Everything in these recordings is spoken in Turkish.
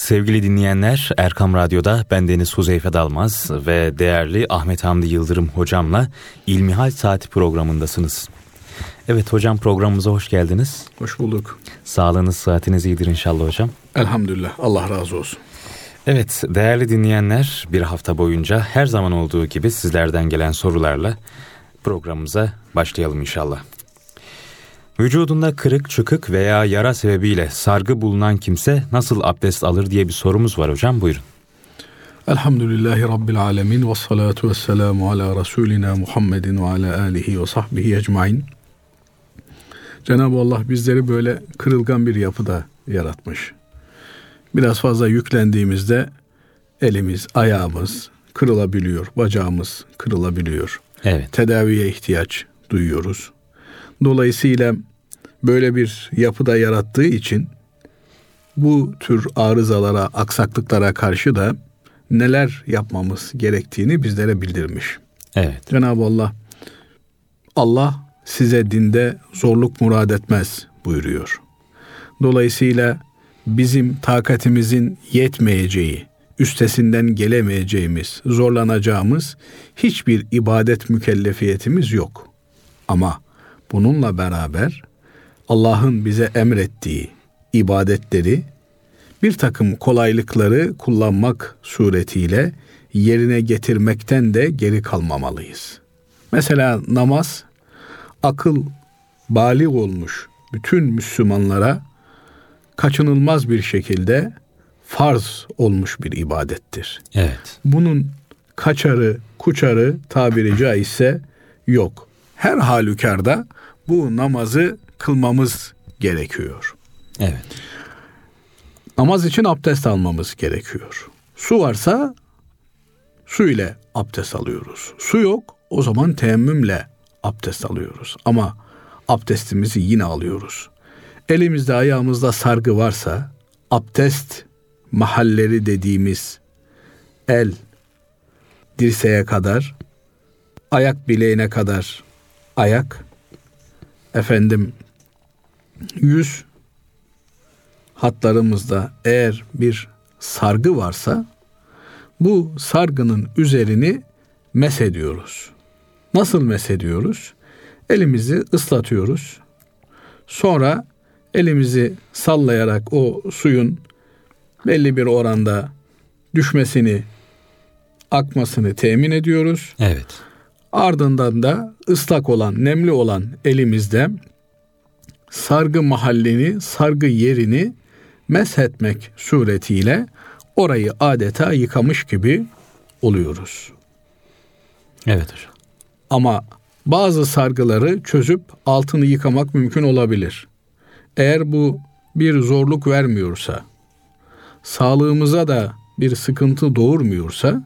Sevgili dinleyenler, Erkam Radyo'da bendeniz Huzeyfe Dalmaz ve değerli Ahmet Hamdi Yıldırım hocamla İlmihal Saati programındasınız. Evet hocam programımıza hoş geldiniz. Hoş bulduk. Sağlığınız, sıhhatiniz iyidir inşallah hocam. Elhamdülillah. Allah razı olsun. Evet değerli dinleyenler bir hafta boyunca her zaman olduğu gibi sizlerden gelen sorularla programımıza başlayalım inşallah. Vücudunda kırık, çıkık veya yara sebebiyle sargı bulunan kimse nasıl abdest alır diye bir sorumuz var hocam buyurun. Elhamdülillahi Rabbil alemin ve salatu ve selamu ala Resulina Muhammedin ve ala alihi ve sahbihi ecmain. Cenab-ı Allah bizleri böyle kırılgan bir yapıda yaratmış. Biraz fazla yüklendiğimizde elimiz, ayağımız kırılabiliyor, bacağımız kırılabiliyor. Evet. Tedaviye ihtiyaç duyuyoruz. Dolayısıyla böyle bir yapıda yarattığı için bu tür arızalara, aksaklıklara karşı da neler yapmamız gerektiğini bizlere bildirmiş. Evet. Cenab-ı Allah Allah size dinde zorluk murad etmez buyuruyor. Dolayısıyla bizim takatimizin yetmeyeceği, üstesinden gelemeyeceğimiz, zorlanacağımız hiçbir ibadet mükellefiyetimiz yok. Ama bununla beraber Allah'ın bize emrettiği ibadetleri bir takım kolaylıkları kullanmak suretiyle yerine getirmekten de geri kalmamalıyız. Mesela namaz akıl balik olmuş bütün Müslümanlara kaçınılmaz bir şekilde farz olmuş bir ibadettir. Evet. Bunun kaçarı, kuçarı tabiri caizse yok. Her halükarda bu namazı kılmamız gerekiyor. Evet. Namaz için abdest almamız gerekiyor. Su varsa su ile abdest alıyoruz. Su yok o zaman teyemmümle abdest alıyoruz. Ama abdestimizi yine alıyoruz. Elimizde ayağımızda sargı varsa abdest mahalleri dediğimiz el dirseğe kadar ayak bileğine kadar ayak efendim yüz hatlarımızda eğer bir sargı varsa bu sargının üzerini mesediyoruz. Nasıl mesediyoruz? Elimizi ıslatıyoruz. Sonra elimizi sallayarak o suyun belli bir oranda düşmesini, akmasını temin ediyoruz. Evet. Ardından da ıslak olan, nemli olan elimizde sargı mahallini, sargı yerini meshetmek suretiyle orayı adeta yıkamış gibi oluyoruz. Evet hocam. Ama bazı sargıları çözüp altını yıkamak mümkün olabilir. Eğer bu bir zorluk vermiyorsa, sağlığımıza da bir sıkıntı doğurmuyorsa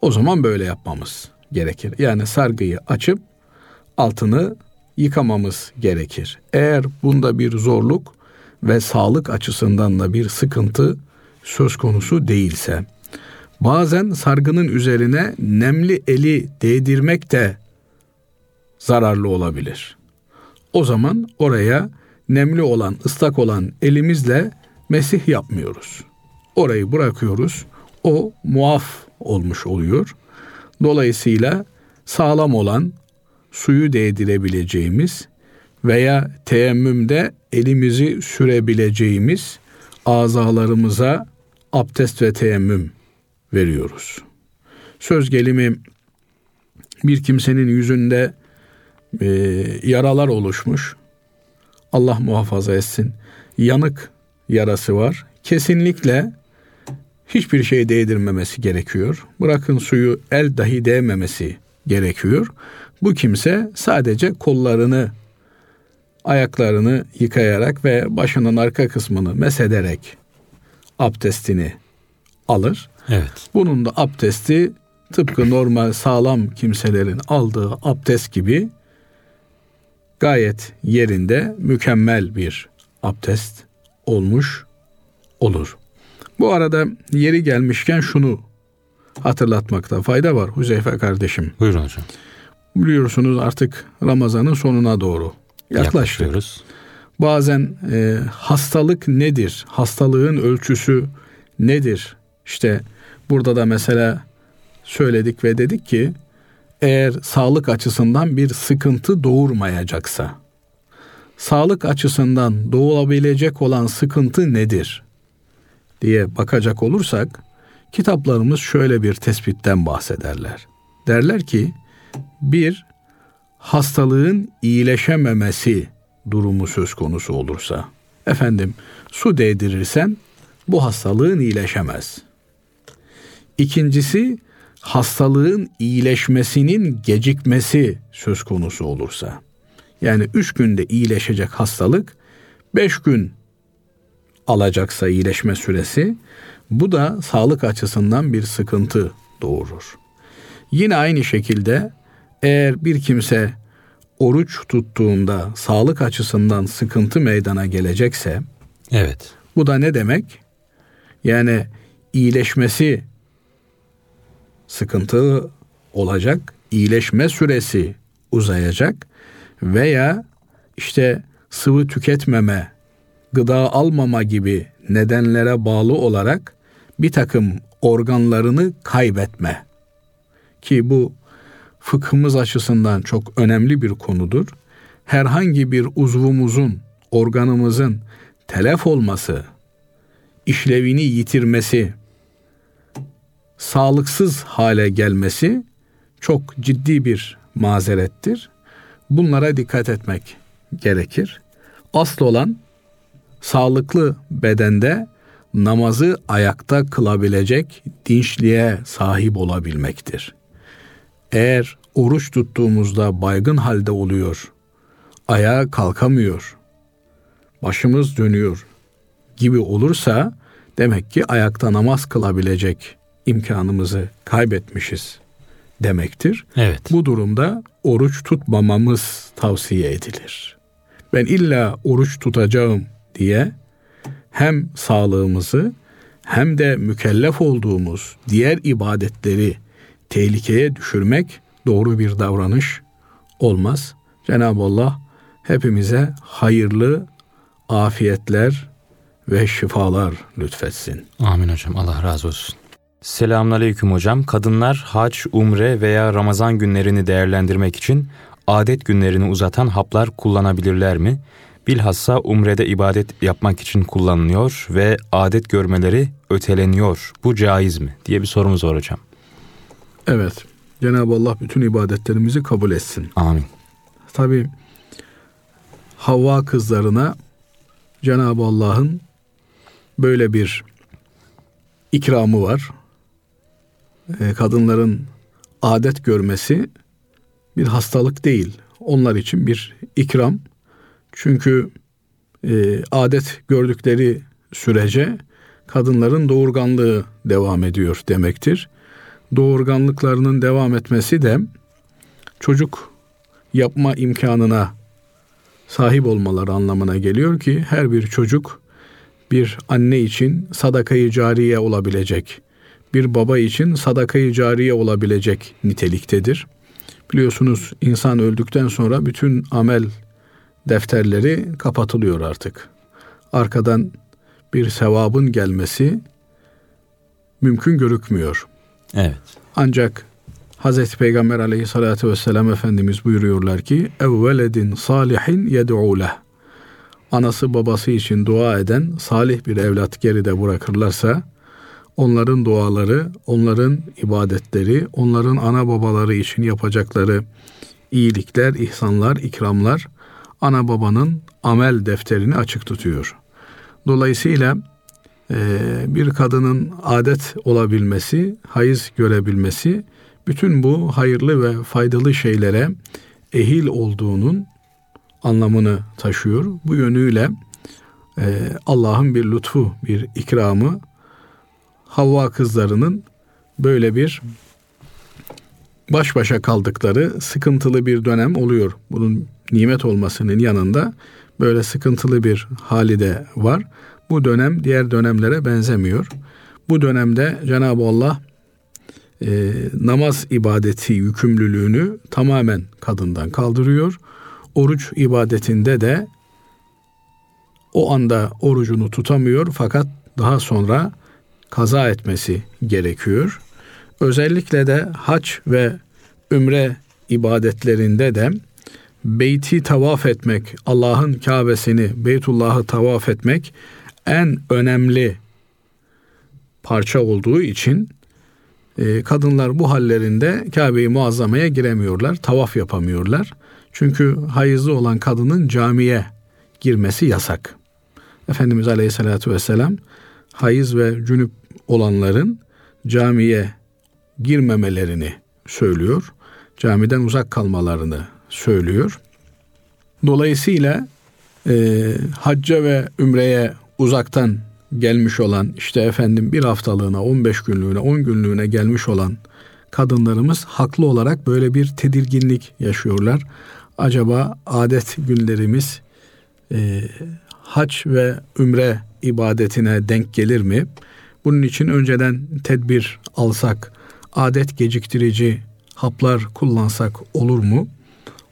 o zaman böyle yapmamız gerekir. Yani sargıyı açıp altını yıkamamız gerekir. Eğer bunda bir zorluk ve sağlık açısından da bir sıkıntı söz konusu değilse. Bazen sargının üzerine nemli eli değdirmek de zararlı olabilir. O zaman oraya nemli olan, ıslak olan elimizle mesih yapmıyoruz. Orayı bırakıyoruz. O muaf olmuş oluyor. Dolayısıyla sağlam olan suyu değdirebileceğimiz veya teyemmümde elimizi sürebileceğimiz azalarımıza abdest ve teyemmüm veriyoruz. Söz gelimi bir kimsenin yüzünde e, yaralar oluşmuş. Allah muhafaza etsin. Yanık yarası var. Kesinlikle hiçbir şey değdirmemesi gerekiyor. Bırakın suyu el dahi değmemesi gerekiyor. Bu kimse sadece kollarını, ayaklarını yıkayarak ve başının arka kısmını mesederek abdestini alır. Evet. Bunun da abdesti tıpkı normal sağlam kimselerin aldığı abdest gibi gayet yerinde mükemmel bir abdest olmuş olur. Bu arada yeri gelmişken şunu hatırlatmakta fayda var Huzeyfe kardeşim. Buyurun hocam. Biliyorsunuz artık Ramazan'ın sonuna doğru yaklaştık. Yaklaşıyoruz. Bazen e, hastalık nedir? Hastalığın ölçüsü nedir? İşte burada da mesela söyledik ve dedik ki eğer sağlık açısından bir sıkıntı doğurmayacaksa sağlık açısından doğulabilecek olan sıkıntı nedir diye bakacak olursak kitaplarımız şöyle bir tespitten bahsederler. Derler ki bir hastalığın iyileşememesi durumu söz konusu olursa efendim su değdirirsen bu hastalığın iyileşemez. İkincisi hastalığın iyileşmesinin gecikmesi söz konusu olursa yani üç günde iyileşecek hastalık beş gün alacaksa iyileşme süresi bu da sağlık açısından bir sıkıntı doğurur. Yine aynı şekilde eğer bir kimse oruç tuttuğunda sağlık açısından sıkıntı meydana gelecekse Evet. Bu da ne demek? Yani iyileşmesi sıkıntı olacak, iyileşme süresi uzayacak veya işte sıvı tüketmeme, gıda almama gibi nedenlere bağlı olarak bir takım organlarını kaybetme. Ki bu fıkhımız açısından çok önemli bir konudur. Herhangi bir uzvumuzun, organımızın telef olması, işlevini yitirmesi, sağlıksız hale gelmesi çok ciddi bir mazerettir. Bunlara dikkat etmek gerekir. Asıl olan sağlıklı bedende namazı ayakta kılabilecek dinçliğe sahip olabilmektir. Eğer oruç tuttuğumuzda baygın halde oluyor, ayağa kalkamıyor, başımız dönüyor gibi olursa demek ki ayakta namaz kılabilecek imkanımızı kaybetmişiz demektir. Evet. Bu durumda oruç tutmamamız tavsiye edilir. Ben illa oruç tutacağım diye hem sağlığımızı hem de mükellef olduğumuz diğer ibadetleri tehlikeye düşürmek doğru bir davranış olmaz. Cenab-ı Allah hepimize hayırlı afiyetler ve şifalar lütfetsin. Amin hocam. Allah razı olsun. Selamünaleyküm hocam. Kadınlar hac, umre veya Ramazan günlerini değerlendirmek için adet günlerini uzatan haplar kullanabilirler mi? Bilhassa umrede ibadet yapmak için kullanılıyor ve adet görmeleri öteleniyor. Bu caiz mi? diye bir sorumuz var hocam. Evet. Cenab-ı Allah bütün ibadetlerimizi kabul etsin. Amin. Tabi Havva kızlarına Cenab-ı Allah'ın böyle bir ikramı var. E, kadınların adet görmesi bir hastalık değil. Onlar için bir ikram. Çünkü e, adet gördükleri sürece kadınların doğurganlığı devam ediyor demektir. Doğurganlıklarının devam etmesi de çocuk yapma imkanına sahip olmaları anlamına geliyor ki her bir çocuk bir anne için sadakayı cariye olabilecek, bir baba için sadakayı cariye olabilecek niteliktedir. Biliyorsunuz insan öldükten sonra bütün amel defterleri kapatılıyor artık. Arkadan bir sevabın gelmesi mümkün görükmüyor. Evet. Ancak Hazreti Peygamber aleyhissalatü vesselam Efendimiz buyuruyorlar ki evveledin salihin yed'u leh anası babası için dua eden salih bir evlat geride bırakırlarsa onların duaları, onların ibadetleri, onların ana babaları için yapacakları iyilikler, ihsanlar, ikramlar ana babanın amel defterini açık tutuyor. Dolayısıyla bir kadının adet olabilmesi, hayız görebilmesi bütün bu hayırlı ve faydalı şeylere ehil olduğunun anlamını taşıyor. Bu yönüyle e, Allah'ın bir lütfu, bir ikramı Havva kızlarının böyle bir baş başa kaldıkları sıkıntılı bir dönem oluyor. Bunun nimet olmasının yanında böyle sıkıntılı bir hali de var. Bu dönem diğer dönemlere benzemiyor. Bu dönemde Cenab-ı Allah e, namaz ibadeti yükümlülüğünü tamamen kadından kaldırıyor. Oruç ibadetinde de o anda orucunu tutamıyor fakat daha sonra kaza etmesi gerekiyor. Özellikle de hac ve ümre ibadetlerinde de beyti tavaf etmek, Allah'ın Kabe'sini, Beytullah'ı tavaf etmek en önemli parça olduğu için e, kadınlar bu hallerinde Kabe-i Muazzama'ya giremiyorlar, tavaf yapamıyorlar. Çünkü hayızlı olan kadının camiye girmesi yasak. Efendimiz Aleyhisselatü Vesselam hayız ve cünüp olanların camiye girmemelerini söylüyor. Camiden uzak kalmalarını söylüyor. Dolayısıyla e, hacca ve ümreye uzaktan gelmiş olan işte efendim bir haftalığına, 15 günlüğüne, 10 günlüğüne gelmiş olan kadınlarımız haklı olarak böyle bir tedirginlik yaşıyorlar. Acaba adet günlerimiz e, hac ve ümre ibadetine denk gelir mi? Bunun için önceden tedbir alsak, adet geciktirici haplar kullansak olur mu?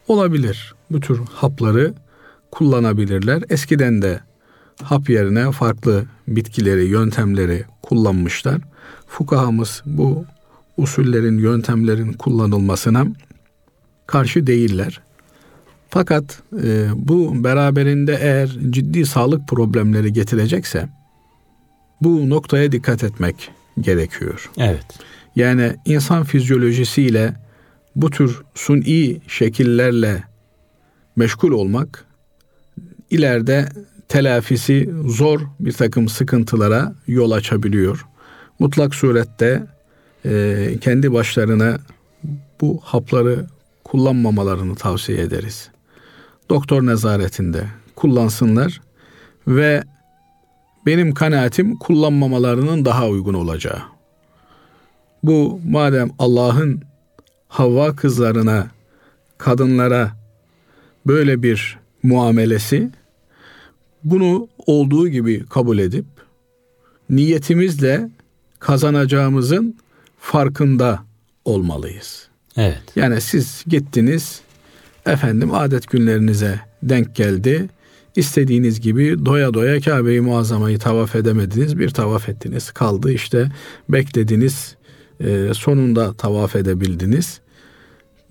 Olabilir. Bu tür hapları kullanabilirler. Eskiden de hap yerine farklı bitkileri, yöntemleri kullanmışlar. Fukahamız bu usullerin, yöntemlerin kullanılmasına karşı değiller. Fakat e, bu beraberinde eğer ciddi sağlık problemleri getirecekse bu noktaya dikkat etmek gerekiyor. Evet. Yani insan fizyolojisiyle bu tür suni şekillerle meşgul olmak ileride telafisi zor bir takım sıkıntılara yol açabiliyor. Mutlak surette e, kendi başlarına bu hapları kullanmamalarını tavsiye ederiz. Doktor nezaretinde kullansınlar ve benim kanaatim kullanmamalarının daha uygun olacağı. Bu madem Allah'ın Havva kızlarına, kadınlara böyle bir muamelesi bunu olduğu gibi kabul edip niyetimizle kazanacağımızın farkında olmalıyız. Evet. Yani siz gittiniz efendim adet günlerinize denk geldi. İstediğiniz gibi doya doya Kabe-i Muazzama'yı tavaf edemediniz. Bir tavaf ettiniz. Kaldı işte beklediniz. E, sonunda tavaf edebildiniz.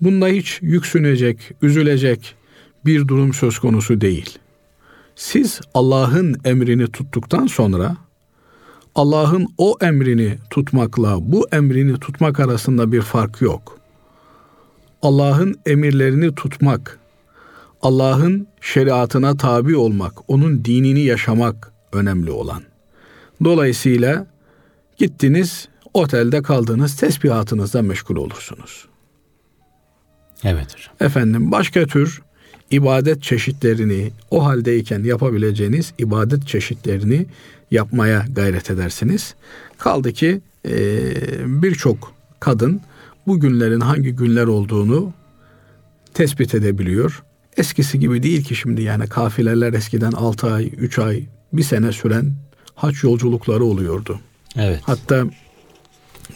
Bunda hiç yüksünecek, üzülecek bir durum söz konusu değil. Siz Allah'ın emrini tuttuktan sonra Allah'ın o emrini tutmakla bu emrini tutmak arasında bir fark yok. Allah'ın emirlerini tutmak, Allah'ın şeriatına tabi olmak, onun dinini yaşamak önemli olan. Dolayısıyla gittiniz, otelde kaldınız, tesbihatınızla meşgul olursunuz. Evet hocam. Efendim başka tür ibadet çeşitlerini o haldeyken yapabileceğiniz ibadet çeşitlerini yapmaya gayret edersiniz. Kaldı ki e, birçok kadın bu günlerin hangi günler olduğunu tespit edebiliyor. Eskisi gibi değil ki şimdi yani kafileler eskiden 6 ay, 3 ay, bir sene süren haç yolculukları oluyordu. Evet. Hatta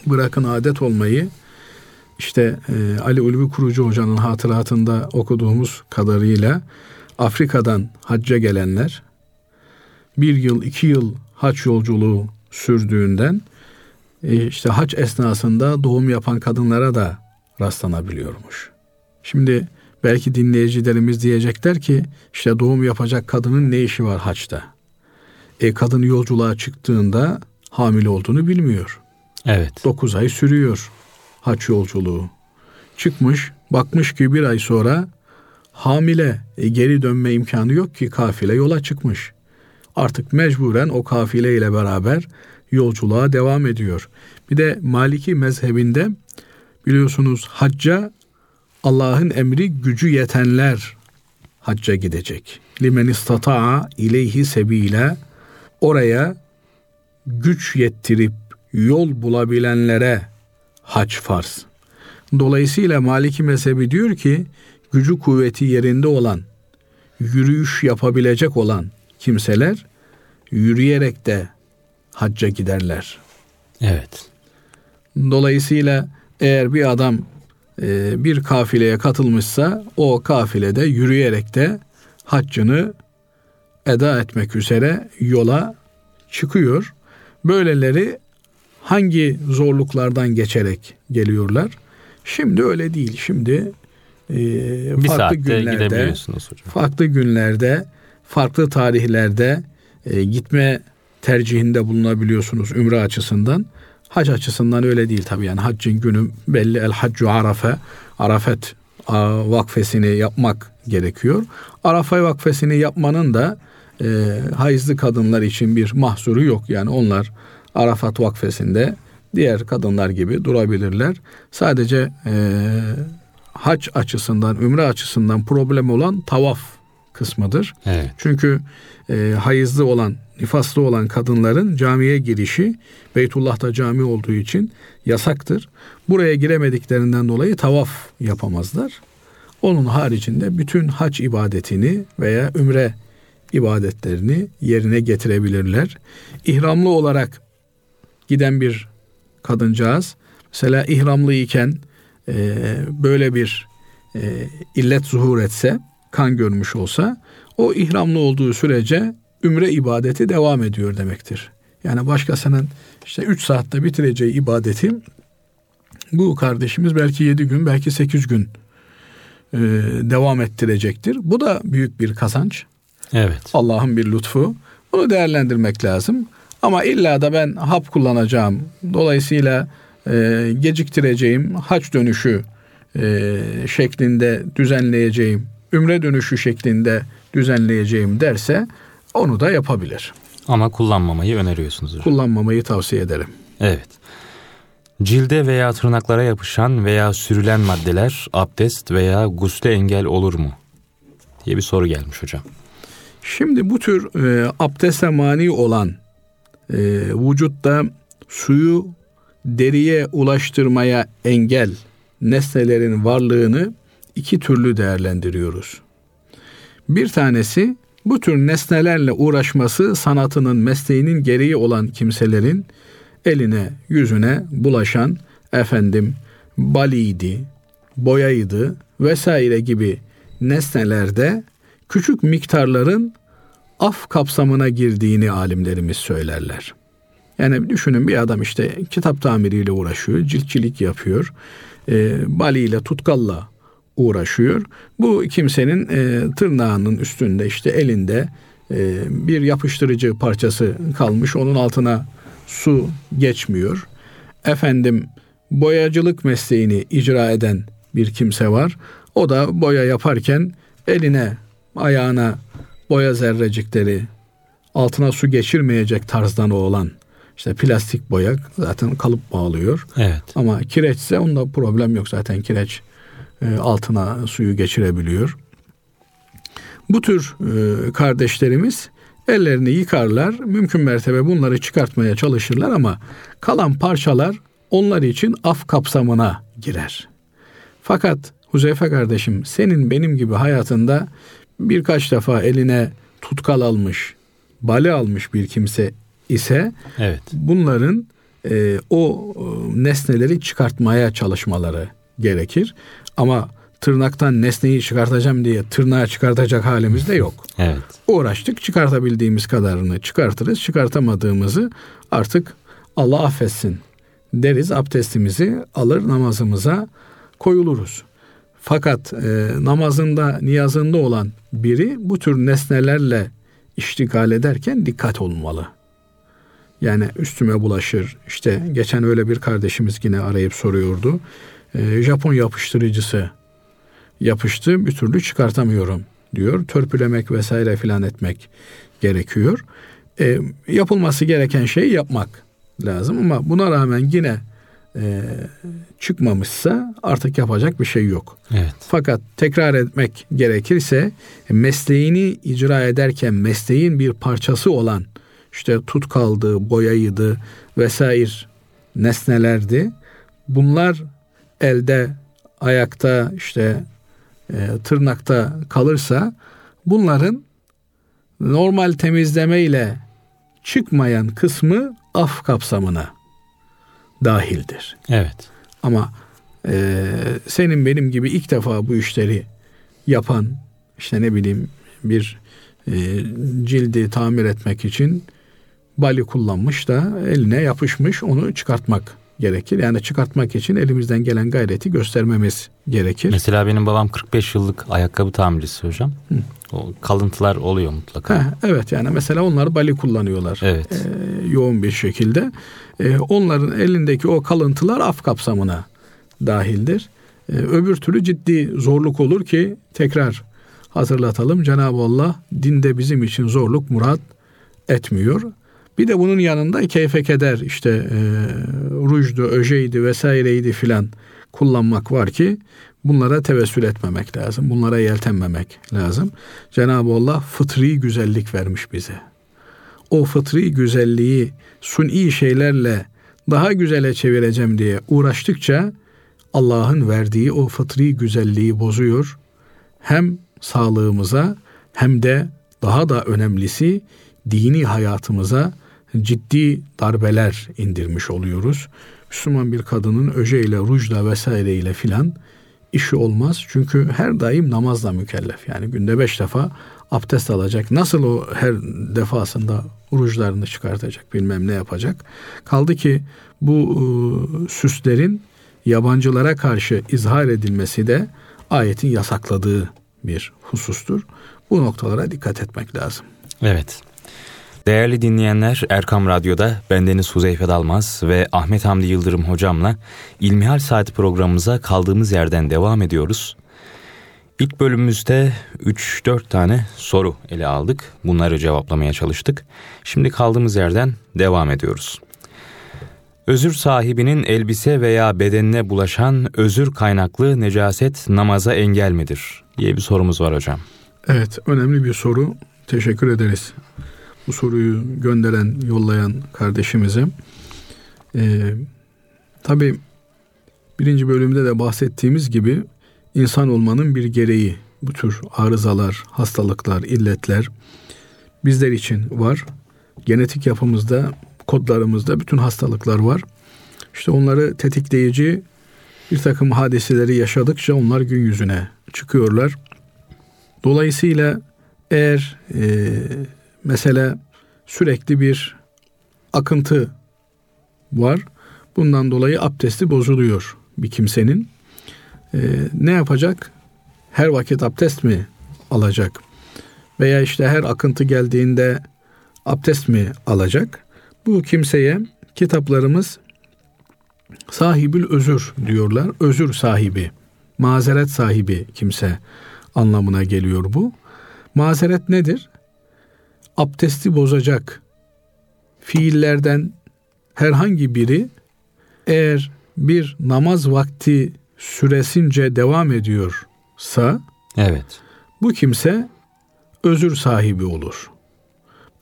bırakın adet olmayı işte e, Ali Ulvi Kurucu Hoca'nın hatıratında okuduğumuz kadarıyla Afrika'dan hacca gelenler bir yıl, iki yıl haç yolculuğu sürdüğünden e, işte haç esnasında doğum yapan kadınlara da rastlanabiliyormuş. Şimdi belki dinleyicilerimiz diyecekler ki işte doğum yapacak kadının ne işi var haçta? E kadın yolculuğa çıktığında hamile olduğunu bilmiyor. Evet. 9 ay sürüyor haç yolculuğu. Çıkmış, bakmış ki bir ay sonra hamile e, geri dönme imkanı yok ki kafile yola çıkmış. Artık mecburen o kafile ile beraber yolculuğa devam ediyor. Bir de Maliki mezhebinde biliyorsunuz hacca Allah'ın emri gücü yetenler hacca gidecek. Limen istata'a ileyhi sebile oraya güç yettirip yol bulabilenlere hac farz. Dolayısıyla Maliki mezhebi diyor ki gücü kuvveti yerinde olan, yürüyüş yapabilecek olan kimseler yürüyerek de hacca giderler. Evet. Dolayısıyla eğer bir adam e, bir kafileye katılmışsa o kafilede yürüyerek de haccını eda etmek üzere yola çıkıyor. Böyleleri hangi zorluklardan geçerek geliyorlar? Şimdi öyle değil. Şimdi e, bir farklı günlerde, farklı günlerde, farklı tarihlerde e, gitme tercihinde bulunabiliyorsunuz ümre açısından. Hac açısından öyle değil tabii yani haccın günü belli el haccu arafe arafet vakfesini yapmak gerekiyor. Arafa vakfesini yapmanın da e, hayızlı kadınlar için bir mahsuru yok. Yani onlar Arafat vakfesinde diğer kadınlar gibi durabilirler. Sadece e, hac açısından, ümre açısından problem olan tavaf kısmıdır. Evet. Çünkü e, hayızlı olan, nifaslı olan kadınların camiye girişi Beytullah'ta cami olduğu için yasaktır. Buraya giremediklerinden dolayı tavaf yapamazlar. Onun haricinde bütün hac ibadetini veya ümre ibadetlerini yerine getirebilirler. İhramlı olarak giden bir kadıncağız mesela ihramlı iken e, böyle bir e, illet zuhur etse, kan görmüş olsa o ihramlı olduğu sürece ümre ibadeti devam ediyor demektir. Yani başkasının işte 3 saatte bitireceği ibadeti bu kardeşimiz belki 7 gün belki 8 gün e, devam ettirecektir. Bu da büyük bir kazanç. Evet. Allah'ın bir lütfu. Bunu değerlendirmek lazım. Ama illa da ben hap kullanacağım. Dolayısıyla e, geciktireceğim haç dönüşü e, şeklinde düzenleyeceğim, ümre dönüşü şeklinde düzenleyeceğim derse onu da yapabilir. Ama kullanmamayı öneriyorsunuz hocam. Kullanmamayı tavsiye ederim. Evet. Cilde veya tırnaklara yapışan veya sürülen maddeler abdest veya gusle engel olur mu? diye bir soru gelmiş hocam. Şimdi bu tür e, abdeste mani olan e, vücutta suyu deriye ulaştırmaya engel nesnelerin varlığını iki türlü değerlendiriyoruz. Bir tanesi bu tür nesnelerle uğraşması sanatının mesleğinin gereği olan kimselerin eline yüzüne bulaşan efendim baliydi, boyaydı vesaire gibi nesnelerde küçük miktarların af kapsamına girdiğini alimlerimiz söylerler. Yani düşünün bir adam işte kitap tamiriyle uğraşıyor, ciltçilik yapıyor, e, bali ile tutkalla uğraşıyor. Bu kimsenin e, tırnağının üstünde işte elinde e, bir yapıştırıcı parçası kalmış, onun altına su geçmiyor. Efendim boyacılık mesleğini icra eden bir kimse var. O da boya yaparken eline, ayağına boya zerrecikleri altına su geçirmeyecek tarzdan olan işte plastik boya zaten kalıp bağlıyor. Evet. Ama kireçse onda problem yok zaten kireç e, altına suyu geçirebiliyor. Bu tür e, kardeşlerimiz ellerini yıkarlar. Mümkün mertebe bunları çıkartmaya çalışırlar ama kalan parçalar onlar için af kapsamına girer. Fakat Huzeyfe kardeşim senin benim gibi hayatında birkaç defa eline tutkal almış, bali almış bir kimse ise evet. bunların e, o e, nesneleri çıkartmaya çalışmaları gerekir. Ama tırnaktan nesneyi çıkartacağım diye tırnağı çıkartacak halimiz de yok. Evet. Uğraştık çıkartabildiğimiz kadarını çıkartırız. Çıkartamadığımızı artık Allah affetsin deriz abdestimizi alır namazımıza koyuluruz. Fakat e, namazında, niyazında olan biri bu tür nesnelerle iştigal ederken dikkat olmalı. Yani üstüme bulaşır. İşte geçen öyle bir kardeşimiz yine arayıp soruyordu. E, Japon yapıştırıcısı yapıştı bir türlü çıkartamıyorum diyor. Törpülemek vesaire filan etmek gerekiyor. E, yapılması gereken şeyi yapmak lazım ama buna rağmen yine e, çıkmamışsa artık yapacak bir şey yok. Evet. Fakat tekrar etmek gerekirse mesleğini icra ederken mesleğin bir parçası olan işte tut kaldı, boyayıydı vesaire nesnelerdi. Bunlar elde, ayakta, işte e, tırnakta kalırsa bunların normal temizleme ile çıkmayan kısmı af kapsamına dahildir. Evet. Ama e, senin benim gibi ilk defa bu işleri yapan işte ne bileyim bir e, cildi tamir etmek için bali kullanmış da eline yapışmış onu çıkartmak gerekir. Yani çıkartmak için elimizden gelen gayreti göstermemiz gerekir. Mesela benim babam 45 yıllık ayakkabı tamircisi hocam. Hı. O kalıntılar oluyor mutlaka. Ha, evet yani mesela onlar bali kullanıyorlar. Evet. E, yoğun bir şekilde. E, onların elindeki o kalıntılar af kapsamına dahildir. E, öbür türlü ciddi zorluk olur ki tekrar hatırlatalım. Cenab-ı Allah dinde bizim için zorluk murat etmiyor. Bir de bunun yanında keyfe keder işte e, rujdu, öjeydi vesaireydi filan kullanmak var ki bunlara tevessül etmemek lazım. Bunlara yeltenmemek lazım. Cenab-ı Allah fıtri güzellik vermiş bize. O fıtri güzelliği suni şeylerle daha güzele çevireceğim diye uğraştıkça Allah'ın verdiği o fıtri güzelliği bozuyor. Hem sağlığımıza hem de daha da önemlisi dini hayatımıza ciddi darbeler indirmiş oluyoruz. Müslüman bir kadının öjeyle, rujla vesaireyle filan işi olmaz. Çünkü her daim namazla mükellef. Yani günde beş defa abdest alacak. Nasıl o her defasında rujlarını çıkartacak bilmem ne yapacak. Kaldı ki bu e, süslerin yabancılara karşı izhar edilmesi de ayetin yasakladığı bir husustur. Bu noktalara dikkat etmek lazım. Evet. Değerli dinleyenler Erkam Radyo'da bendeniz Huzeyfe Dalmaz ve Ahmet Hamdi Yıldırım hocamla İlmihal Saati programımıza kaldığımız yerden devam ediyoruz. İlk bölümümüzde 3-4 tane soru ele aldık. Bunları cevaplamaya çalıştık. Şimdi kaldığımız yerden devam ediyoruz. Özür sahibinin elbise veya bedenine bulaşan özür kaynaklı necaset namaza engel midir? diye bir sorumuz var hocam. Evet önemli bir soru. Teşekkür ederiz bu soruyu gönderen, yollayan kardeşimize. Ee, tabii birinci bölümde de bahsettiğimiz gibi insan olmanın bir gereği. Bu tür arızalar, hastalıklar, illetler bizler için var. Genetik yapımızda, kodlarımızda bütün hastalıklar var. İşte onları tetikleyici bir takım hadiseleri yaşadıkça onlar gün yüzüne çıkıyorlar. Dolayısıyla eğer e, Mesela sürekli bir akıntı var. Bundan dolayı abdesti bozuluyor bir kimsenin. Ee, ne yapacak? Her vakit abdest mi alacak? Veya işte her akıntı geldiğinde abdest mi alacak? Bu kimseye kitaplarımız sahibül özür diyorlar. Özür sahibi, mazeret sahibi kimse anlamına geliyor bu. Mazeret nedir? Abdesti bozacak fiillerden herhangi biri eğer bir namaz vakti süresince devam ediyorsa evet. bu kimse özür sahibi olur.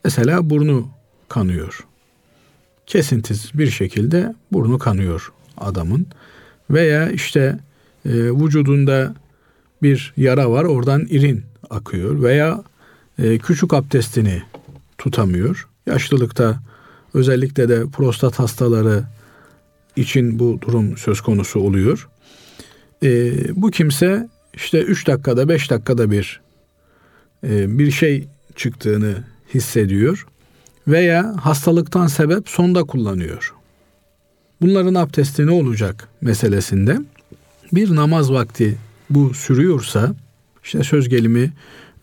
Mesela burnu kanıyor. Kesintisiz bir şekilde burnu kanıyor adamın. Veya işte e, vücudunda bir yara var oradan irin akıyor veya e, küçük abdestini tutamıyor. Yaşlılıkta özellikle de prostat hastaları için bu durum söz konusu oluyor. E, bu kimse işte 3 dakikada 5 dakikada bir e, bir şey çıktığını hissediyor veya hastalıktan sebep sonda kullanıyor. Bunların abdesti ne olacak meselesinde bir namaz vakti bu sürüyorsa işte söz gelimi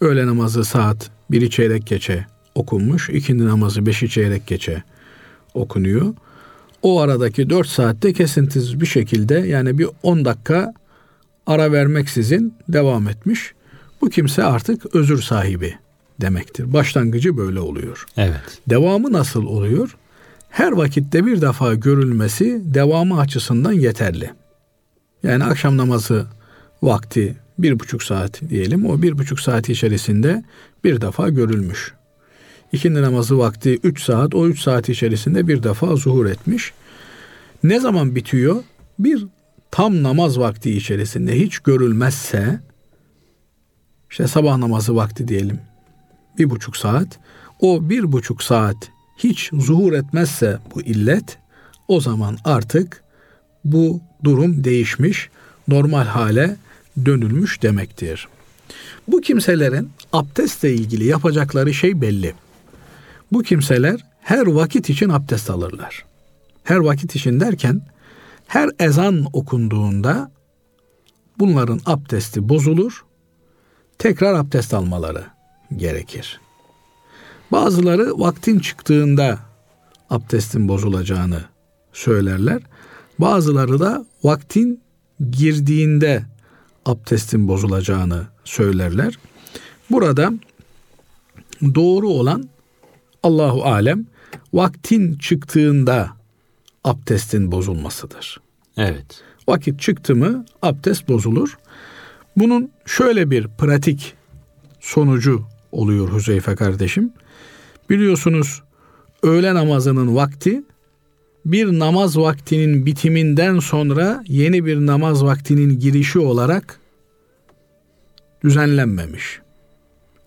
Öğle namazı saat 1'i çeyrek geçe okunmuş. İkindi namazı 5'i çeyrek geçe okunuyor. O aradaki 4 saatte kesintisiz bir şekilde yani bir 10 dakika ara vermeksizin devam etmiş. Bu kimse artık özür sahibi demektir. Başlangıcı böyle oluyor. Evet. Devamı nasıl oluyor? Her vakitte bir defa görülmesi devamı açısından yeterli. Yani akşam namazı vakti bir buçuk saat diyelim. O bir buçuk saat içerisinde bir defa görülmüş. İkindi namazı vakti üç saat. O üç saat içerisinde bir defa zuhur etmiş. Ne zaman bitiyor? Bir tam namaz vakti içerisinde hiç görülmezse işte sabah namazı vakti diyelim bir buçuk saat o bir buçuk saat hiç zuhur etmezse bu illet o zaman artık bu durum değişmiş normal hale dönülmüş demektir. Bu kimselerin abdestle ilgili yapacakları şey belli. Bu kimseler her vakit için abdest alırlar. Her vakit için derken her ezan okunduğunda bunların abdesti bozulur. Tekrar abdest almaları gerekir. Bazıları vaktin çıktığında abdestin bozulacağını söylerler. Bazıları da vaktin girdiğinde abdestin bozulacağını söylerler. Burada doğru olan Allahu alem vaktin çıktığında abdestin bozulmasıdır. Evet. Vakit çıktı mı abdest bozulur. Bunun şöyle bir pratik sonucu oluyor Hüzeyfe kardeşim. Biliyorsunuz öğle namazının vakti bir namaz vaktinin bitiminden sonra yeni bir namaz vaktinin girişi olarak düzenlenmemiş.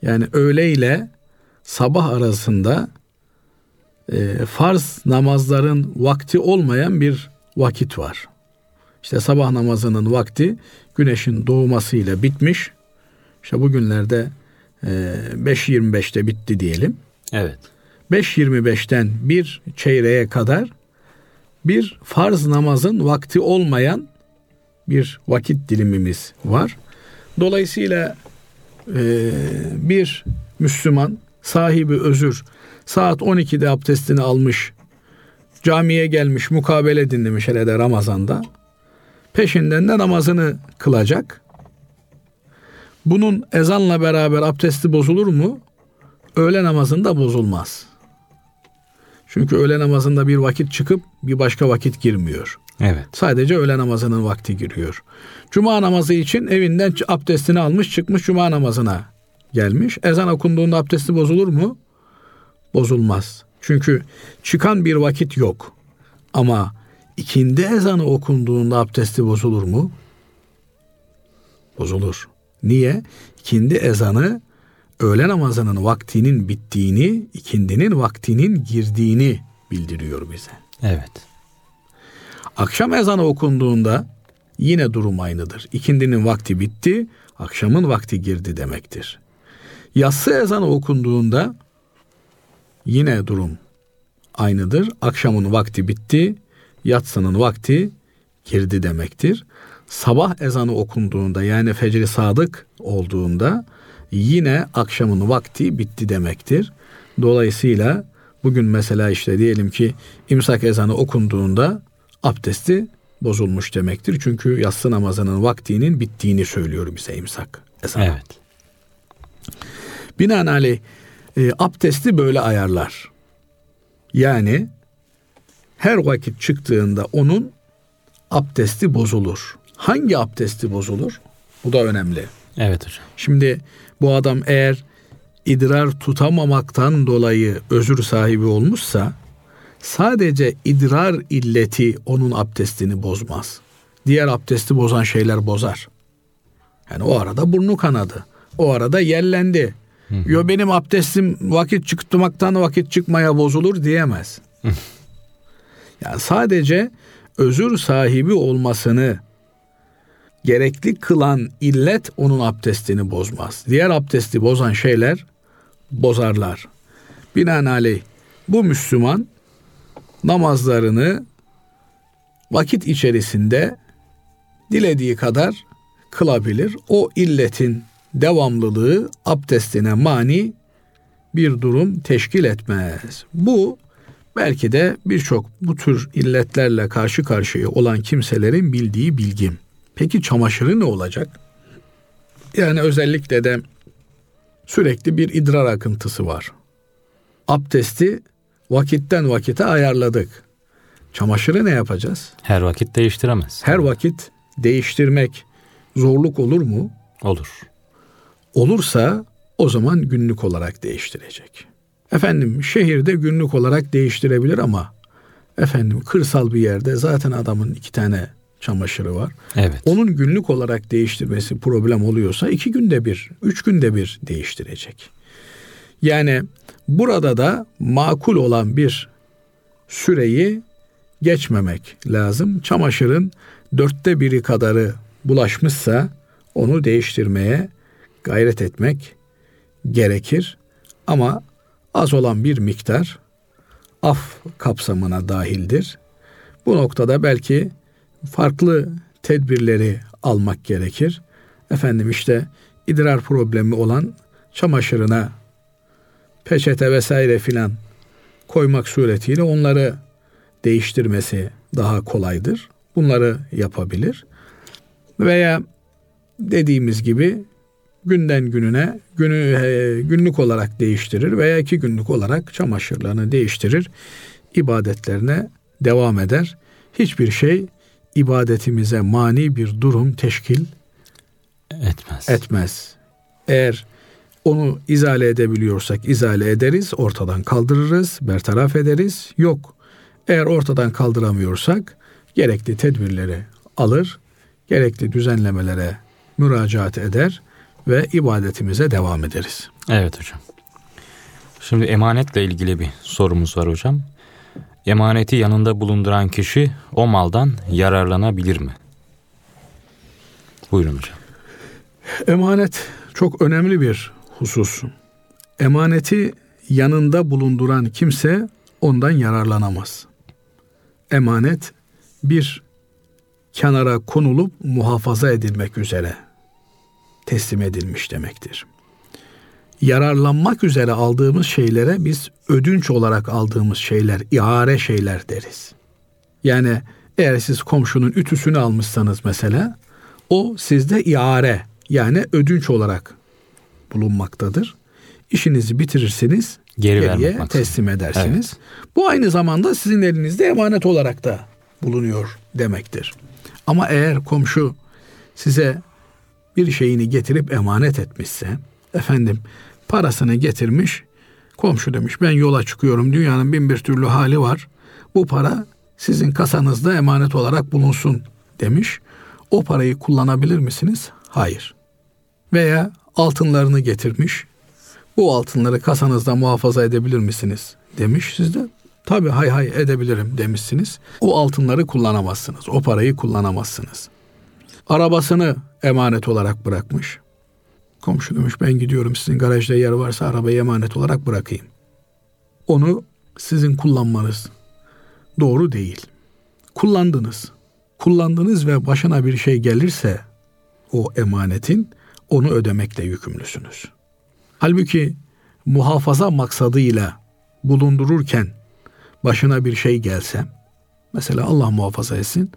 Yani öğle ile sabah arasında e, farz namazların vakti olmayan bir vakit var. İşte sabah namazının vakti güneşin doğmasıyla bitmiş. İşte bugünlerde e, 5.25'te bitti diyelim. Evet. 5.25'ten bir çeyreğe kadar bir farz namazın vakti olmayan bir vakit dilimimiz var. Dolayısıyla e, bir Müslüman sahibi özür saat 12'de abdestini almış camiye gelmiş mukabele dinlemiş hele de Ramazan'da peşinden de namazını kılacak. Bunun ezanla beraber abdesti bozulur mu? Öğle namazında bozulmaz. Çünkü öğle namazında bir vakit çıkıp bir başka vakit girmiyor. Evet. Sadece öğle namazının vakti giriyor. Cuma namazı için evinden abdestini almış çıkmış cuma namazına gelmiş. Ezan okunduğunda abdesti bozulur mu? Bozulmaz. Çünkü çıkan bir vakit yok. Ama ikindi ezanı okunduğunda abdesti bozulur mu? Bozulur. Niye? İkindi ezanı öğle namazının vaktinin bittiğini, ikindinin vaktinin girdiğini bildiriyor bize. Evet. Akşam ezanı okunduğunda yine durum aynıdır. İkindinin vakti bitti, akşamın vakti girdi demektir. Yatsı ezanı okunduğunda yine durum aynıdır. Akşamın vakti bitti, yatsının vakti girdi demektir. Sabah ezanı okunduğunda yani fecri sadık olduğunda yine akşamın vakti bitti demektir. Dolayısıyla bugün mesela işte diyelim ki imsak ezanı okunduğunda abdesti bozulmuş demektir. Çünkü yatsı namazının vaktinin bittiğini söylüyor bize imsak ezanı. Evet. Binaenaleyh e, abdesti böyle ayarlar. Yani her vakit çıktığında onun abdesti bozulur. Hangi abdesti bozulur? Bu da önemli. Evet hocam. Şimdi bu adam eğer idrar tutamamaktan dolayı özür sahibi olmuşsa sadece idrar illeti onun abdestini bozmaz. Diğer abdesti bozan şeyler bozar. Yani o arada burnu kanadı. O arada yellendi. Yo benim abdestim vakit çıktımaktan vakit çıkmaya bozulur diyemez. yani sadece özür sahibi olmasını gerekli kılan illet onun abdestini bozmaz. Diğer abdesti bozan şeyler bozarlar. Binaenaleyh bu Müslüman namazlarını vakit içerisinde dilediği kadar kılabilir. O illetin devamlılığı abdestine mani bir durum teşkil etmez. Bu belki de birçok bu tür illetlerle karşı karşıya olan kimselerin bildiği bilgim. Peki çamaşırı ne olacak? Yani özellikle de sürekli bir idrar akıntısı var. Abdesti vakitten vakite ayarladık. Çamaşırı ne yapacağız? Her vakit değiştiremez. Her vakit değiştirmek zorluk olur mu? Olur. Olursa o zaman günlük olarak değiştirecek. Efendim şehirde günlük olarak değiştirebilir ama efendim kırsal bir yerde zaten adamın iki tane çamaşırı var. Evet. Onun günlük olarak değiştirmesi problem oluyorsa iki günde bir, üç günde bir değiştirecek. Yani burada da makul olan bir süreyi geçmemek lazım. Çamaşırın dörtte biri kadarı bulaşmışsa onu değiştirmeye gayret etmek gerekir. Ama az olan bir miktar af kapsamına dahildir. Bu noktada belki farklı tedbirleri almak gerekir. Efendim işte idrar problemi olan çamaşırına peçete vesaire filan koymak suretiyle onları değiştirmesi daha kolaydır. Bunları yapabilir. Veya dediğimiz gibi günden gününe günü e, günlük olarak değiştirir veya iki günlük olarak çamaşırlarını değiştirir. ibadetlerine devam eder. Hiçbir şey ibadetimize mani bir durum teşkil etmez. Etmez. Eğer onu izale edebiliyorsak izale ederiz, ortadan kaldırırız, bertaraf ederiz. Yok. Eğer ortadan kaldıramıyorsak gerekli tedbirleri alır, gerekli düzenlemelere müracaat eder ve ibadetimize devam ederiz. Evet hocam. Şimdi emanetle ilgili bir sorumuz var hocam. Emaneti yanında bulunduran kişi o maldan yararlanabilir mi? Buyurun hocam. Emanet çok önemli bir husus. Emaneti yanında bulunduran kimse ondan yararlanamaz. Emanet bir kenara konulup muhafaza edilmek üzere teslim edilmiş demektir. Yararlanmak üzere aldığımız şeylere biz ödünç olarak aldığımız şeyler, ihare şeyler deriz. Yani eğer siz komşunun ütüsünü almışsanız mesela o sizde ihare yani ödünç olarak bulunmaktadır. İşinizi bitirirsiniz, Geri geriye teslim edersiniz. Evet. Bu aynı zamanda sizin elinizde emanet olarak da bulunuyor demektir. Ama eğer komşu size bir şeyini getirip emanet etmişse, efendim parasını getirmiş, komşu demiş ben yola çıkıyorum dünyanın bin bir türlü hali var. Bu para sizin kasanızda emanet olarak bulunsun demiş. O parayı kullanabilir misiniz? Hayır. Veya altınlarını getirmiş. Bu altınları kasanızda muhafaza edebilir misiniz? Demiş. Siz de tabii hay hay edebilirim demişsiniz. O altınları kullanamazsınız. O parayı kullanamazsınız. Arabasını emanet olarak bırakmış. Komşu demiş ben gidiyorum sizin garajda yer varsa arabayı emanet olarak bırakayım. Onu sizin kullanmanız doğru değil. Kullandınız. Kullandınız ve başına bir şey gelirse o emanetin onu ödemekle yükümlüsünüz. Halbuki muhafaza maksadıyla bulundururken başına bir şey gelse, mesela Allah muhafaza etsin,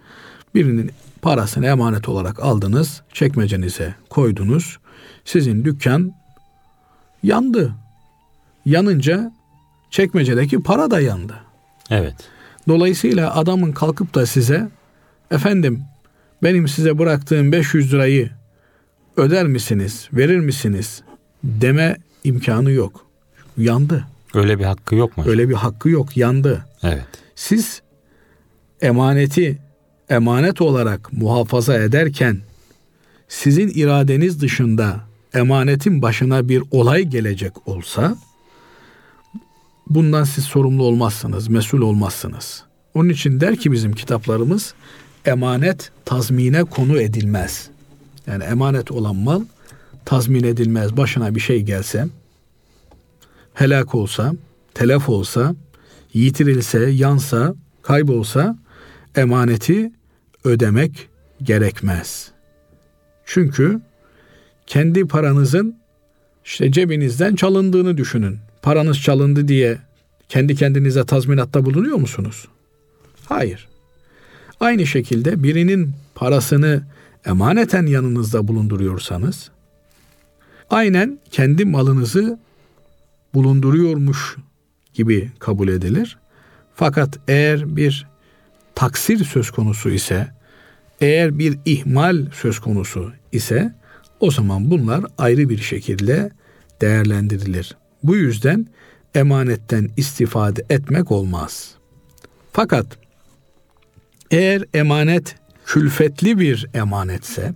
birinin parasını emanet olarak aldınız, çekmecenize koydunuz, sizin dükkan yandı. Yanınca çekmecedeki para da yandı. Evet. Dolayısıyla adamın kalkıp da size efendim benim size bıraktığım 500 lirayı öder misiniz, verir misiniz deme imkanı yok. Yandı. Öyle bir hakkı yok mu? Öyle bir hakkı yok, yandı. Evet. Siz emaneti emanet olarak muhafaza ederken sizin iradeniz dışında emanetin başına bir olay gelecek olsa bundan siz sorumlu olmazsınız, mesul olmazsınız. Onun için der ki bizim kitaplarımız emanet tazmine konu edilmez. Yani emanet olan mal tazmin edilmez. Başına bir şey gelse, helak olsa, telef olsa, yitirilse, yansa, kaybolsa emaneti ödemek gerekmez. Çünkü kendi paranızın işte cebinizden çalındığını düşünün. Paranız çalındı diye kendi kendinize tazminatta bulunuyor musunuz? Hayır. Aynı şekilde birinin parasını emaneten yanınızda bulunduruyorsanız aynen kendi malınızı bulunduruyormuş gibi kabul edilir. Fakat eğer bir taksir söz konusu ise, eğer bir ihmal söz konusu ise o zaman bunlar ayrı bir şekilde değerlendirilir. Bu yüzden emanetten istifade etmek olmaz. Fakat eğer emanet külfetli bir emanetse,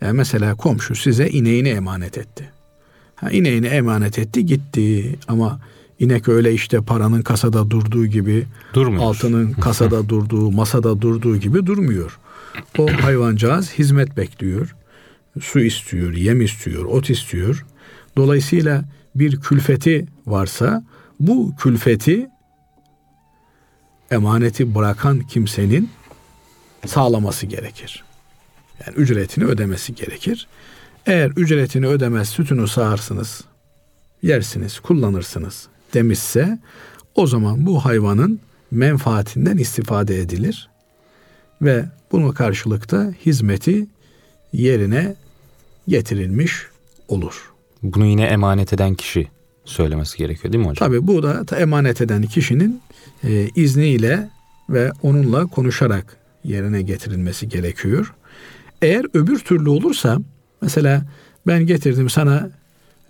yani mesela komşu size ineğini emanet etti. Ha, ineğini emanet etti gitti ama inek öyle işte paranın kasada durduğu gibi, Durmuyor. altının kasada durduğu, masada durduğu gibi durmuyor. O hayvancağız hizmet bekliyor. Su istiyor, yem istiyor, ot istiyor. Dolayısıyla bir külfeti varsa bu külfeti emaneti bırakan kimsenin sağlaması gerekir. Yani ücretini ödemesi gerekir. Eğer ücretini ödemez sütünü sağarsınız, yersiniz, kullanırsınız demişse o zaman bu hayvanın menfaatinden istifade edilir ve bunu karşılıkta hizmeti yerine getirilmiş olur. Bunu yine emanet eden kişi söylemesi gerekiyor değil mi hocam? Tabi bu da emanet eden kişinin e, izniyle ve onunla konuşarak yerine getirilmesi gerekiyor. Eğer öbür türlü olursa mesela ben getirdim sana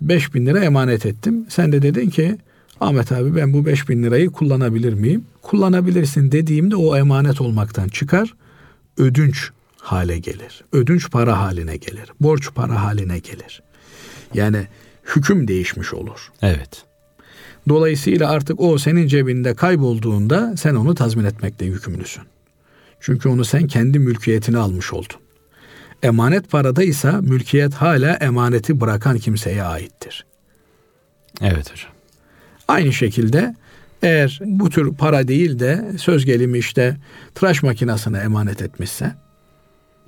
5 bin lira emanet ettim. Sen de dedin ki Ahmet abi ben bu 5 bin lirayı kullanabilir miyim? Kullanabilirsin dediğimde o emanet olmaktan çıkar. Ödünç hale gelir. Ödünç para haline gelir. Borç para haline gelir. Yani hüküm değişmiş olur. Evet. Dolayısıyla artık o senin cebinde kaybolduğunda sen onu tazmin etmekle yükümlüsün. Çünkü onu sen kendi mülkiyetine almış oldun. Emanet parada ise mülkiyet hala emaneti bırakan kimseye aittir. Evet hocam. Aynı şekilde eğer bu tür para değil de söz gelimi işte tıraş makinesine emanet etmişse,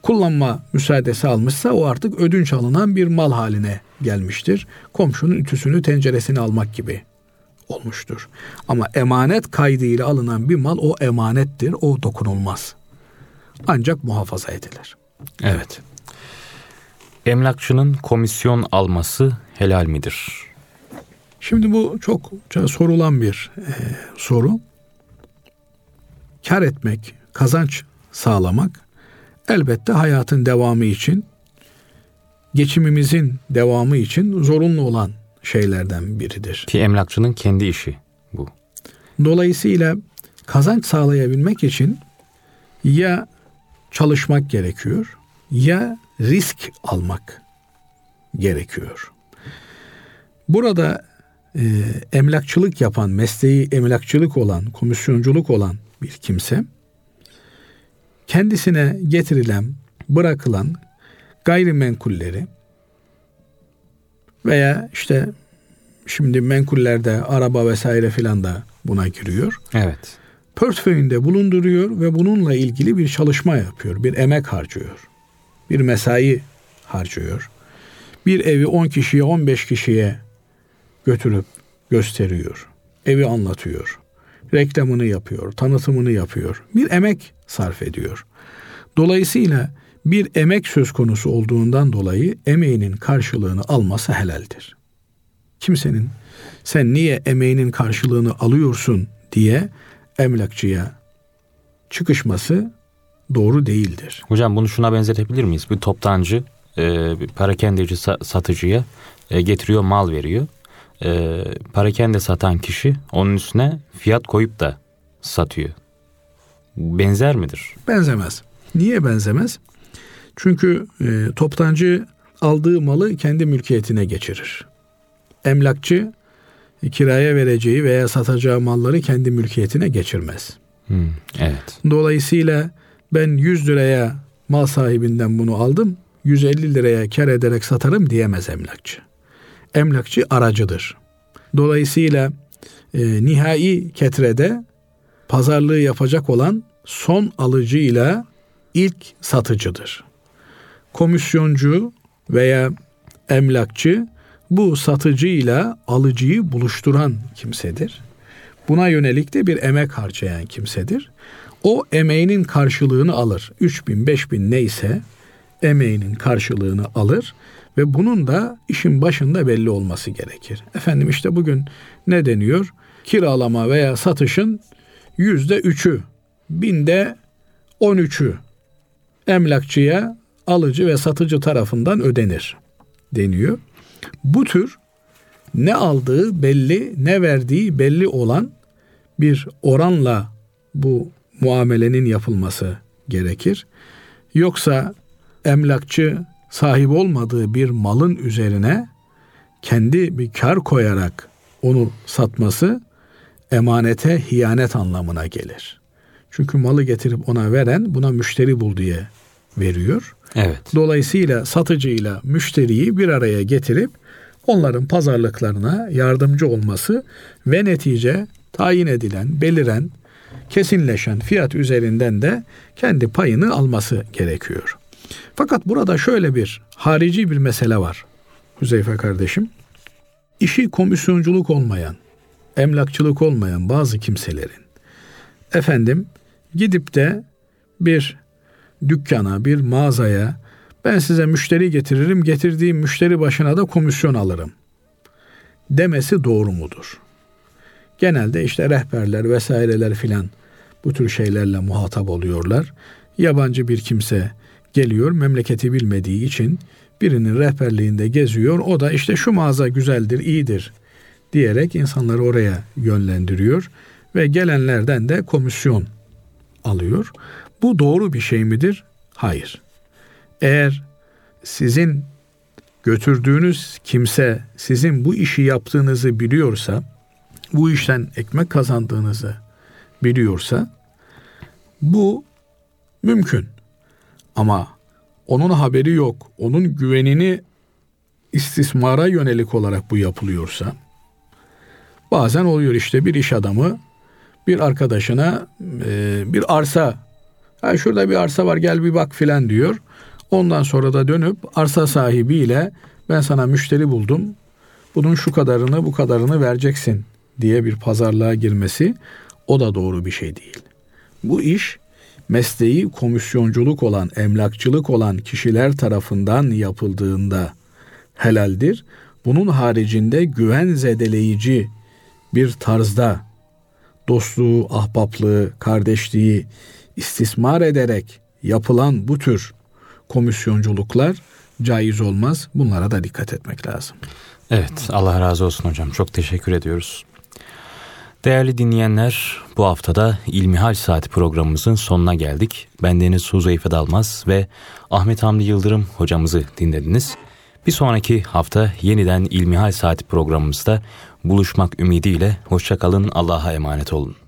kullanma müsaadesi almışsa o artık ödünç alınan bir mal haline gelmiştir. Komşunun ütüsünü tenceresini almak gibi olmuştur. Ama emanet kaydıyla alınan bir mal o emanettir, o dokunulmaz. Ancak muhafaza edilir. Evet. Emlakçının komisyon alması helal midir? Şimdi bu çok sorulan bir e, soru. Kar etmek, kazanç sağlamak elbette hayatın devamı için, geçimimizin devamı için zorunlu olan şeylerden biridir. Ki emlakçının kendi işi bu. Dolayısıyla kazanç sağlayabilmek için ya çalışmak gerekiyor ya risk almak gerekiyor. Burada e, emlakçılık yapan, mesleği emlakçılık olan, komisyonculuk olan bir kimse kendisine getirilen, bırakılan gayrimenkulleri veya işte şimdi menkullerde araba vesaire filan da buna giriyor. Evet. Portföyünde bulunduruyor ve bununla ilgili bir çalışma yapıyor, bir emek harcıyor. Bir mesai harcıyor. Bir evi 10 kişiye, 15 kişiye götürüp gösteriyor. Evi anlatıyor. Reklamını yapıyor, tanıtımını yapıyor. Bir emek sarf ediyor. Dolayısıyla bir emek söz konusu olduğundan dolayı emeğinin karşılığını alması helaldir. Kimsenin sen niye emeğinin karşılığını alıyorsun diye emlakçıya çıkışması doğru değildir. Hocam bunu şuna benzetebilir miyiz? Bir toptancı e, bir parakendeci satıcıya e, getiriyor mal veriyor. E, parakende satan kişi onun üstüne fiyat koyup da satıyor. Benzer midir? Benzemez. Niye benzemez? Çünkü e, toptancı aldığı malı kendi mülkiyetine geçirir. Emlakçı e, kiraya vereceği veya satacağı malları kendi mülkiyetine geçirmez. Hmm, evet. Dolayısıyla ben 100 liraya mal sahibinden bunu aldım, 150 liraya kar ederek satarım diyemez emlakçı. Emlakçı aracıdır. Dolayısıyla e, nihai ketrede pazarlığı yapacak olan son alıcıyla ilk satıcıdır. Komisyoncu veya emlakçı bu satıcıyla alıcıyı buluşturan kimsedir. Buna yönelik de bir emek harcayan kimsedir. O emeğinin karşılığını alır. 3 bin, 5 bin neyse emeğinin karşılığını alır ve bunun da işin başında belli olması gerekir. Efendim işte bugün ne deniyor? Kiralama veya satışın yüzde üçü, binde on üçü emlakçıya alıcı ve satıcı tarafından ödenir deniyor. Bu tür ne aldığı belli, ne verdiği belli olan bir oranla bu muamelenin yapılması gerekir. Yoksa emlakçı sahip olmadığı bir malın üzerine kendi bir kar koyarak onu satması emanete hiyanet anlamına gelir. Çünkü malı getirip ona veren buna müşteri bul diye veriyor. Evet. Dolayısıyla satıcıyla müşteriyi bir araya getirip onların pazarlıklarına yardımcı olması ve netice tayin edilen, beliren kesinleşen fiyat üzerinden de kendi payını alması gerekiyor. Fakat burada şöyle bir harici bir mesele var. Hüzeyfe kardeşim. İşi komisyonculuk olmayan, emlakçılık olmayan bazı kimselerin efendim gidip de bir dükkana, bir mağazaya ben size müşteri getiririm, getirdiğim müşteri başına da komisyon alırım demesi doğru mudur? Genelde işte rehberler vesaireler filan bu tür şeylerle muhatap oluyorlar. Yabancı bir kimse geliyor memleketi bilmediği için birinin rehberliğinde geziyor. O da işte şu mağaza güzeldir, iyidir diyerek insanları oraya yönlendiriyor ve gelenlerden de komisyon alıyor. Bu doğru bir şey midir? Hayır. Eğer sizin götürdüğünüz kimse sizin bu işi yaptığınızı biliyorsa, bu işten ekmek kazandığınızı biliyorsa bu mümkün. Ama onun haberi yok. Onun güvenini istismara yönelik olarak bu yapılıyorsa bazen oluyor işte bir iş adamı bir arkadaşına e, bir arsa ha şurada bir arsa var gel bir bak filan diyor. Ondan sonra da dönüp arsa sahibiyle ben sana müşteri buldum. Bunun şu kadarını bu kadarını vereceksin diye bir pazarlığa girmesi o da doğru bir şey değil. Bu iş mesleği komisyonculuk olan, emlakçılık olan kişiler tarafından yapıldığında helaldir. Bunun haricinde güven zedeleyici bir tarzda dostluğu, ahbaplığı, kardeşliği istismar ederek yapılan bu tür komisyonculuklar caiz olmaz. Bunlara da dikkat etmek lazım. Evet Allah razı olsun hocam. Çok teşekkür ediyoruz. Değerli dinleyenler bu haftada İlmihal Saati programımızın sonuna geldik. Bendeniz Huzeyfe Dalmaz ve Ahmet Hamdi Yıldırım hocamızı dinlediniz. Bir sonraki hafta yeniden İlmihal Saati programımızda buluşmak ümidiyle hoşçakalın Allah'a emanet olun.